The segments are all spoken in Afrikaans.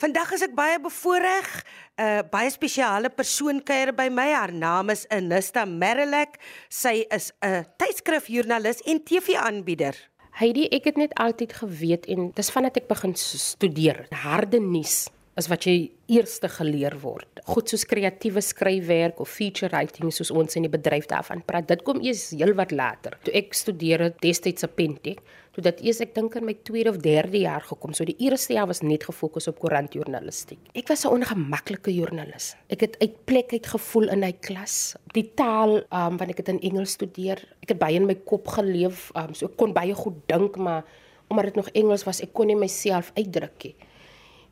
Vandag is ek baie bevoorreg. 'n uh, Baie spesiale persoon kuier by my. Haar naam is Anista Marilek. Sy is 'n tydskrifjoernalis en TV-aanbieder. Heidi, ek het net altyd geweet en dis vandat ek begin studeer. Harde nuus is wat jy eerste geleer word. Goed soos kreatiewe skryfwerk of feature writing soos ons in die bedryf daarvan praat. Dit kom eers heelwat later. Toe ek studeer het destyds op Pentek, toe dit eers ek dink in my tweede of derde jaar gekom. So die eerste jaar was net gefokus op koerantjoernalistiek. Ek was 'n ongemaklike joernalis. Ek het uit plek uit gevoel in hy klas. Die taal, um, wanneer ek dit in Engels studeer, ek het baie in my kop geleef, um, so ek kon baie goed dink, maar omdat dit nog Engels was, ek kon nie myself uitdruk nie.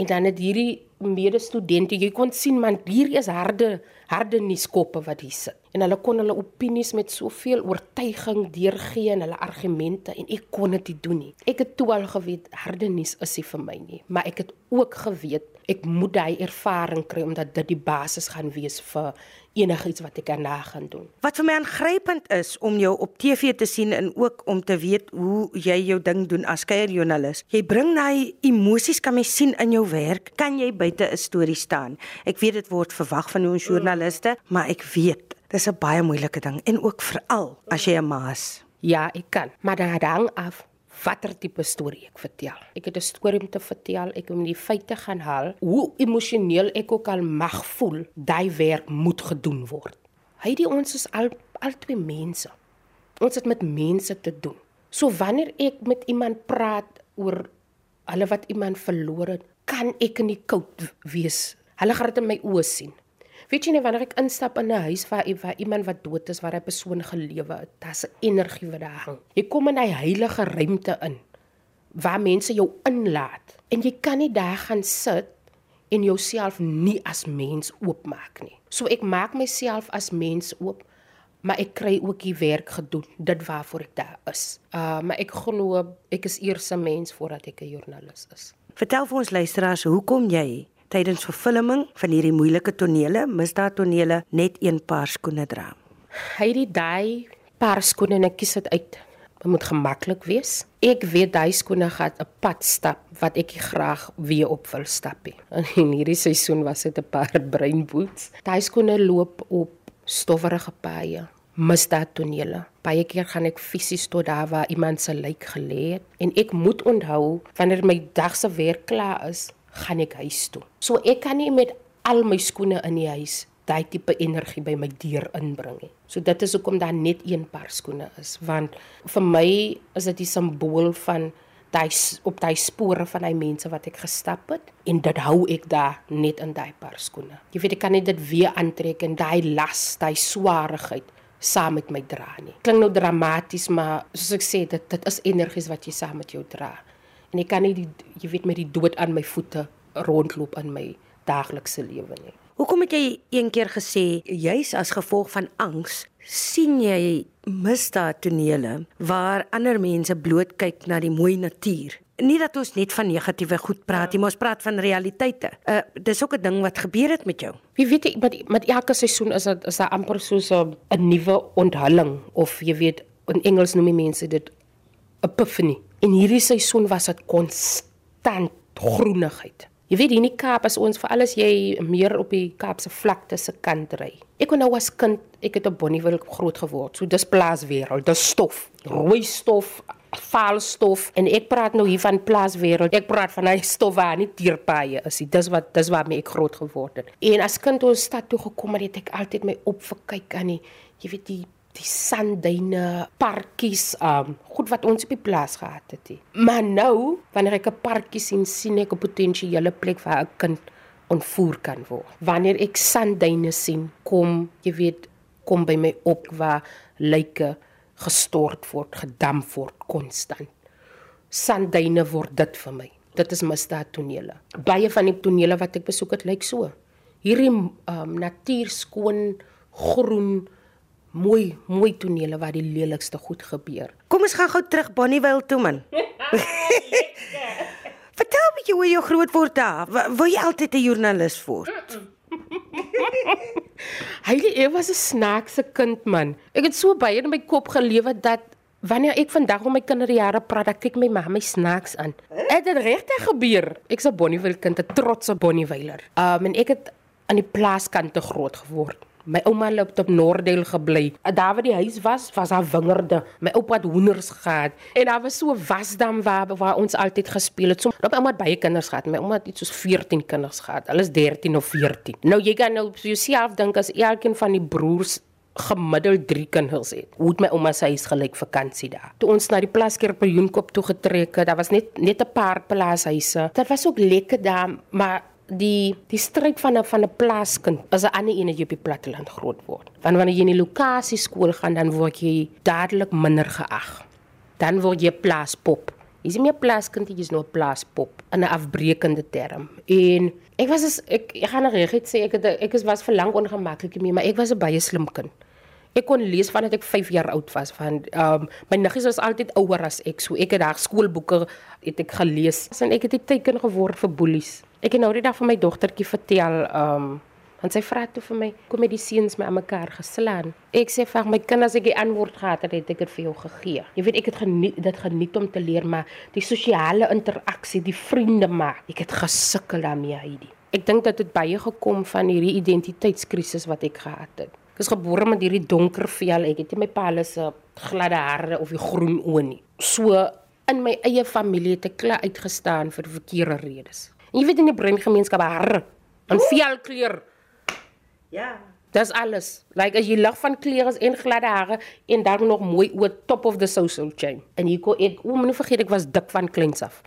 En dan het hierdie medestudente, jy kon sien man, hier is harde harde nuuskoppe wat hier sit. En hulle kon hulle opinies met soveel oortuiging deurgee en hulle argumente en ek kon dit nie doen nie. Ek het toe al geweet harde nuus is nie vir my nie, maar ek het ook geweet ek moet daai ervaring kry omdat dit die basis gaan wees vir enigiets wat ek daarna gaan doen. Wat vir my aangrypend is om jou op TV te sien en ook om te weet hoe jy jou ding doen as keierjoernalis. Jy bring daai emosies kan jy sien in jou werk. Kan jy buite 'n storie staan? Ek weet dit word verwag van ons joernaliste, maar ek weet dis 'n baie moeilike ding en ook veral as jy 'n maas. Ja, ek kan, maar dit hang af watter tipe storie ek vertel. Ek het 'n storie om te vertel, ek moet die feite gaan haal. Hoe emosioneel ek ook al mag voel, daai werk moet gedoen word. Hy die ons is al al twee mense. Ons het met mense te doen. So wanneer ek met iemand praat oor hulle wat iemand verloor het, kan ek in die koud wees. Hulle gaan dit in my oë sien. Weet jy nie wanneer ek instap in 'n huis waar, waar iemand wat dood is, waar 'n persoon gelewe het, daar's 'n energie wat daar hang. Jy kom in 'n heilige ruimte in waar mense jou inlaat en jy kan nie daar gaan sit en jouself nie as mens oopmaak nie. So ek maak myself as mens oop, maar ek kry ook die werk gedoen, dit waarvoor ek daar is. Uh maar ek glo ek is eers 'n mens voordat ek 'n joernalis is. Vertel vir ons luisteraars, hoekom jy tydens vervulling van hierdie moeilike tonele, misdaadtonele, net een paar skoene dra. Hy die daai paar skoene en ek kies dit uit. Dit moet gemaklik wees. Ek weet daai skoene gaan 'n pad stap wat ek graag weer op wil stap. In hierdie seisoen was dit 'n paar bruin boots. Daai skoene loop op stowwerige paaie, misdaadtonele. Baie keer gaan ek fisies tot daar waar iemand se lijk gelê het en ek moet onthou wanneer my dag se werk klaar is, gaan ek huis toe. So ek kan nie met al my skoene in die huis daai tipe energie by my deur inbring nie. So dit is hoekom daar net een paar skoene is want vir my is dit die simbool van daai op daai spore van daai mense wat ek gestap het en dit hou ek daar net in daai paar skoene. Jy weet ek kan net dit weer aantrek en daai las, daai swaarigheid saam met my dra nie. Klink nou dramaties, maar soos ek sê, dit dit is energies wat jy saam met jou dra en ek kan nie die jy weet met die dood aan my voete rondloop in my daaglikse lewe nie. Hoekom het jy eendag gesê juis as gevolg van angs sien jy misdaadtonele waar ander mense bloot kyk na die mooi natuur? Nie dat ons net van negatiewe goed praat nie, maar ons praat van realiteite. Uh dis ook 'n ding wat gebeur het met jou. Wie weet ek met met elke seisoen is dit is daar amper soos 'n nuwe onthulling of jy weet in Engels noem mense dit epiphany. En hierdie seisoen was dit konstant groenigheid. Jy weet hier in die Kaap as ons vir alles jy meer op die Kaapse vlakte se kant ry. Ek kon nou as kind, ek het op Bonnieville groot geword. So dis plaaswêreld, dis stof, rooi stof, vaal stof en ek praat nou hier van plaaswêreld. Ek praat van hy stof waar nie dierpaaie is. Dis wat dis waarmee ek groot geword het. En as kind ons stad toe gekom het, ek altyd my opgekyk aan die jy weet die die sandduine, parkies, um goed wat ons op die plaas gehad het. Die. Maar nou, wanneer ek 'n parkie sien, sien ek 'n potensiële plek waar 'n kind ontvoer kan word. Wanneer ek sandduine sien, kom, jy weet, kom by my op waar lyke gestort word, gedamp word konstant. Sandduine word dit vir my. Dit is misdaad tonele. Baie van die tonele wat ek besoek het, lyk so. Hierdie um natuurskoon groen mooi mooi tonele waar die lelikste goed gebeur. Kom ons gaan gou terug Bonnievale toe man. Vertel my hoe jy groot word daar. Wil jy altyd 'n joernalis word? Hy ek was 'n snaakse kind man. Ek het so baie in my kop gelewe dat wanneer ek vandag om my kinderjare praat, dan kyk my ma my snaaks aan. Het dit regtig gebeur? Ek's 'n Bonnievale kind, 'n trotse Bonnievailer. Um en ek het aan die plaaskante groot geword. My ouma het op Noordel gebly. Daar waar die huis was, was daar wingerde. My oupa het hoenders gehad en daar was so 'n wasdam waar waar ons altyd gespeel het. So, op ouma het baie kinders gehad. My ouma het iets soos 14 kinders gehad. Hulle is 13 of 14. Nou jy kan nou op jouself dink as elkeen van die broers gemiddeld 3 kinders het. Hoe het my ouma se huis gelyk vakansie daar. Toe ons na die Plaskeer Perjoenkop toe getrek het, daar was net net 'n paar plaashuise. Dit was ook lekker daar, maar die die stryd van 'n van 'n plaaskind is 'n ander een wat jy op die platteland groot word. Want wanneer jy in die lokasie skool gaan, dan word jy dadelik minder geag. Dan word jy plaaspop. Jy is nie meer plaaskind, jy is nou 'n plaaspop in 'n afbreekende term. En ek was as ek ek gaan reg sê ek het ek is was vir lank ongemaklik mee, maar ek was 'n baie slim kind. Ek kon lees vandat ek 5 jaar oud was van ehm um, my niggies was altyd ouer as ek, so ek het daar skoolboeke het ek gelees. En ek het 'n teken geword vir boelies. Ek het nou die dag vir my dogtertjie vertel, ehm, um, want sy vra toe vir my, kom met die seuns my aan mekaar geslaan. Ek sê vir my kind as ek die antwoord gehad het, het ek dit vir jou gegee. Jy weet ek het geniet dit geniet om te leer, maar die sosiale interaksie, die vriende maak, ek het gesukkel daarmee, Heidi. Ek dink dat dit baie gekom van hierdie identiteitskrisis wat ek gehad het. Ek is gebore met hierdie donker vel, ek het nie my pa se gladde hare of die groen oë nie. So in my eie familie het ek klaar uitgestaan vir verkeerde redes. En jy weet in die breingemeenskap haar en velkleur. Ja. Dis alles. Like as jy lag van kleure en gladde hare en dan nog mooi oor top of the social chain. En hier kom ek, o, moenie vergeet ek was dik van kleins af.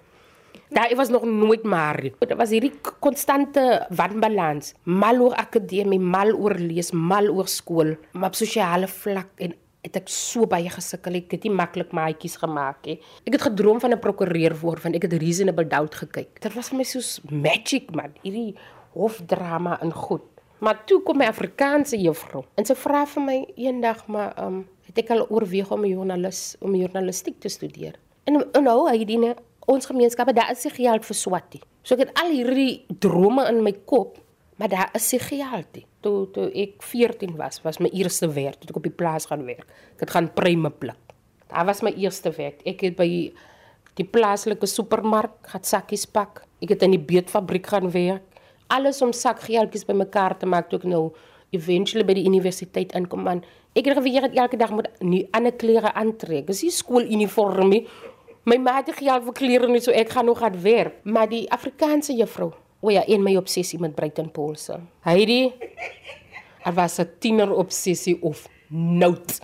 Daar was nog nooit maar. Dit was hierdie konstante wanbalans. Mal oor akademie, mal oor lees, mal oor skool, maar op sosiale vlak en het ek so baie gesukkel. Ek het nie maklik maatjies gemaak nie. Ek het gedroom van 'n prokureur word want ek het reasonable doubt gekyk. Dit was vir my soos magic man, hierdie hofdrama in goed. Maar toe kom my Afrikaanse juffrou en sy vra vir my eendag maar um het ek al oorweeg om 'n joernalis om journalistiek te studeer. En, en nou hy dine ons gemeenskappe daar is nie geld vir swat nie. So ek het al hierdie drome in my kop, maar daar is nie geld nie toe toe ek 14 was, was my eerste werk, toe ek op die plaas gaan werk. Ek het gaan pruime pluk. Daar was my eerste werk. Ek het by die plaaslike supermark gaan sakkies pak. Ek het in die beetfabriek gaan werk. Alles om sakgeeltjies bymekaar te maak toe ek nou eventually by die universiteit inkom man. Ek het geweet elke dag moet nie ander klere aantrek. Dis nie skooluniform nie. My ma het geld vir klere nie, so ek gaan nog gaan werk. Maar die Afrikaanse juffrou O ja, en my obsessie met Bruiten Paulse. Heidi, er was 'n tiener obsessie of nout.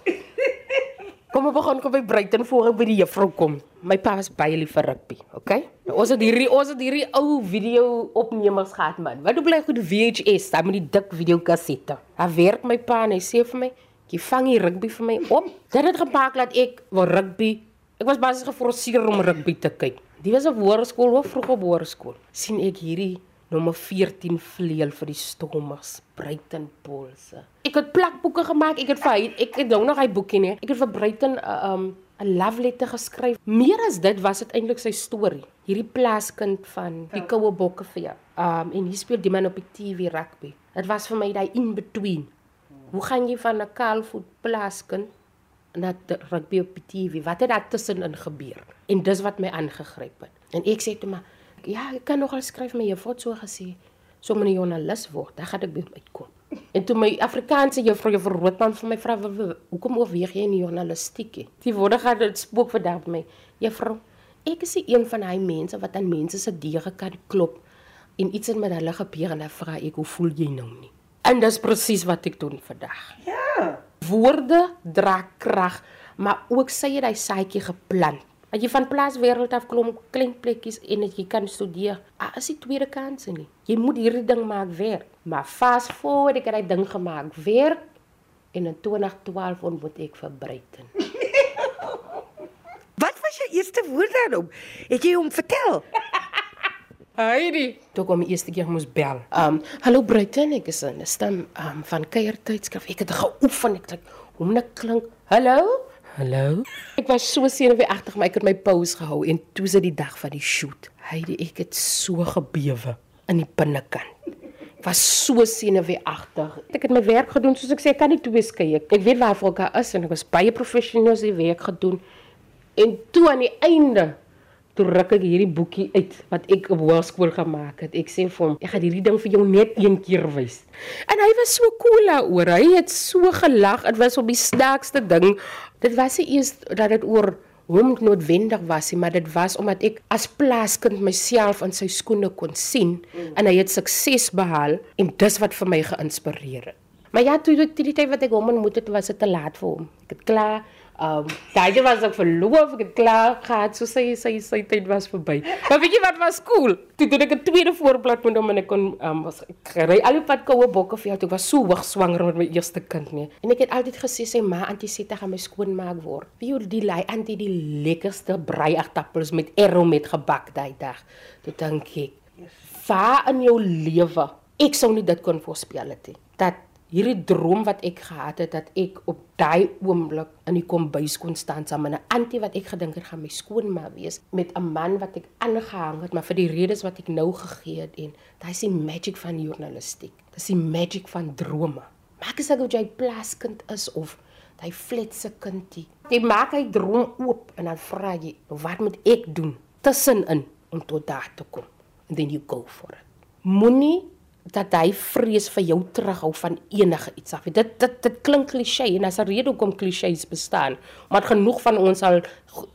Kom op, gaan kom by Bruiten voor ek by die juffrou kom. My pa was baie lief vir rugby, okay? Nou, ons het hierdie ons het hierdie ou video opnemers gehad man. Wat bly goed VHS, daai met die dik videokassette. Daar werk my pa en hy sê vir my, "Jy vang die rugby vir my op." Dit het gemaak dat ek wil rugby. Ek was basies geforseer om rugby te kyk. Die was op hoërskool, of vroeg op hoërskool. sien ek hierdie nommer 14 vleuel vir die stommers Bruiten Polse. Ek het plakboeke gemaak. Ek het vir hy, ek het nou nog hy boekie nie. Ek het vir Bruiten 'n uh, um 'n love letter geskryf. Meer as dit was dit eintlik sy storie. Hierdie plaaskind van die koue bokke vir jou. Um en hier speel die man op die TV rugby. Dit was vir my daai in between. Hoe gaan jy van 'n kaalvoet plaaskind na rugby op die TV? Wat het daar tussenin gebeur? En dis wat my aangegryp het. En ek sê toe maar ja, ek kan nogal skryf my juffrou so gesê, so 'n joernalis word, dan gaan ek by uitkom. En toe my Afrikaanse juffrou juffrou Roodman vir my vra, "Hoekom oorweeg jy in die journalistiek?" Die woorde gaan dit spook by my. Juffrou, ek is een van daai mense wat aan mense se deure kan klop en iets in met hulle gebeur en dan vra ek, "Hoe voel jy nou nie?" En dis presies wat ek doen vandag. Ja. Woorde dra krag, maar ook sê jy daai saadjie geplant. As jy van plaaswêreld af klom klein plekkies en jy kan studeer, ah, is die tweede kans nie. Jy moet hierdie ding maak werk. Maar fast forward ek het daai ding gemaak werk en in 2012 ontmoet ek vir Bruiten. Wat was jou eerste woord daarop? Het jy hom vertel? Heidi, toe kom ek eerste keer moes bel. Um, hallo Bruiten, ek is 'n stem um, van Kuiertydskrif. Ek het geoefen, ek dink hoe net klink. Hallo? Hallo. Ek was so senuweeagtig, maar ek het my pose gehou en toe is dit die dag van die shoot. Heidi, ek het so gebewe in die binnekant. Ek was so senuweeagtig. Ek het my werk gedoen soos ek sê, ek kan nie twee skei. Ek, ek weet waar volke is en ek was baie professioneel se werk gedoen En toe aan die einde toe ruk ek hierdie boekie uit wat ek op hoërskool gemaak het. Ek sê vir hom, ek gaan hierdie ding vir jou net een keer wys. En hy was so cool daaroor. Hy het so gelag. Dit was op die sterkste ding. Dit was nie eers dat dit oor hom noodwendig was nie, maar dit was omdat ek as plaaskind myself in sy skoene kon sien mm. en hy het sukses behaal en dis wat vir my geïnspireer het. Maar ja, toe die, die tyd wat ek hom ontmoet het, was dit te laat vir hom. Ek het klaar Um daai was ek verloof, ek het klaar gehad, so sy sy sy tyd was verby. Maar weet jy wat was cool? Toe doen ek 'n tweede voorblad met hom en ek kon um was ry al die pad koue bokke vir jou. Toe was so hoog swanger met my eerste kind nie. En ek het altyd gesê sy ma antisette gaan my skoonmaak word. Wie hoe die lei antie die lekkerste brei agtappels met erro met gebak daai dag. Toe dink ek, "Va in jou lewe, ek sou nie dit kon voorspel het nie." Dat hierdie droom wat ek gehad het dat ek op daai oomblik in die kombuis kon staan saam met 'n antie wat ek gedink het gaan my skoonma wees met 'n man wat ek aangehang het maar vir die redes wat ek nou gegee het en daai is die magic van journalistiek. Dis die magic van drome. Maak as ek jy plaaskind is of daai fletse kindie jy maak hy droom oop en dan vra jy wat moet ek doen tussenin om tot daar te kom? And then you go for it. Moenie dat hy vrees vir jou terughou van enige iets af. Dit dit dit klink klise en as 'n rede hoekom klisees bestaan, maar genoeg van ons al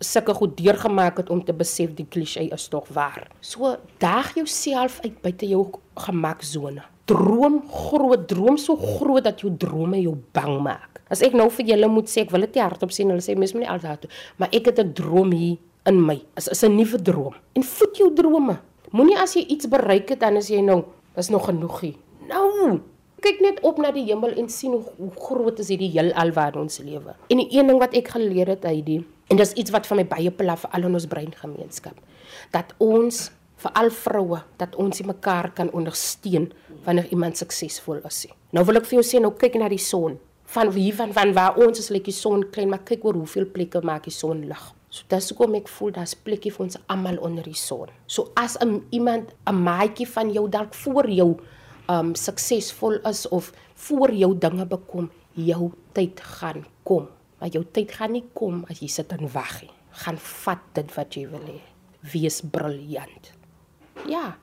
sulke goed deurgemaak het om te besef die klise is tog waar. So daag jouself uit buite jou gemaksone. Droom groot, droom so groot dat jou drome jou bang maak. As ek nou vir julle moet sê ek wil dit hardop sê, hulle sê mens moet nie altyd toe, maar ek het 'n droom hier in my. Is is 'n nuwe droom. En voed jou drome. Moenie as jy iets bereik het dan as jy nou Dis nog genoegie. Nou, kyk net op na die hemel en sien hoe, hoe groot is hierdie heelal waar ons lewe. En die een ding wat ek geleer het uit die en dis iets wat van my baie pla vir al ons breingemeenskap dat ons vir al vroue dat ons mekaar kan ondersteun wanneer iemand suksesvol is. Nou wil ek vir jou sê nou kyk na die son. Van wie van van waar ons is like die son klein, maar kyk oor hoeveel plekke maak die son lig. So dis hoekom ek voel daar's plekkie vir ons almal onder die son. So as 'n iemand 'n maatjie van jou dalk voor jou um suksesvol is of voor jou dinge bekom, jou tyd gaan kom. Maar jou tyd gaan nie kom as jy sit en wag nie. Gaan vat dit wat jy wil hê. Wees briljant. Ja,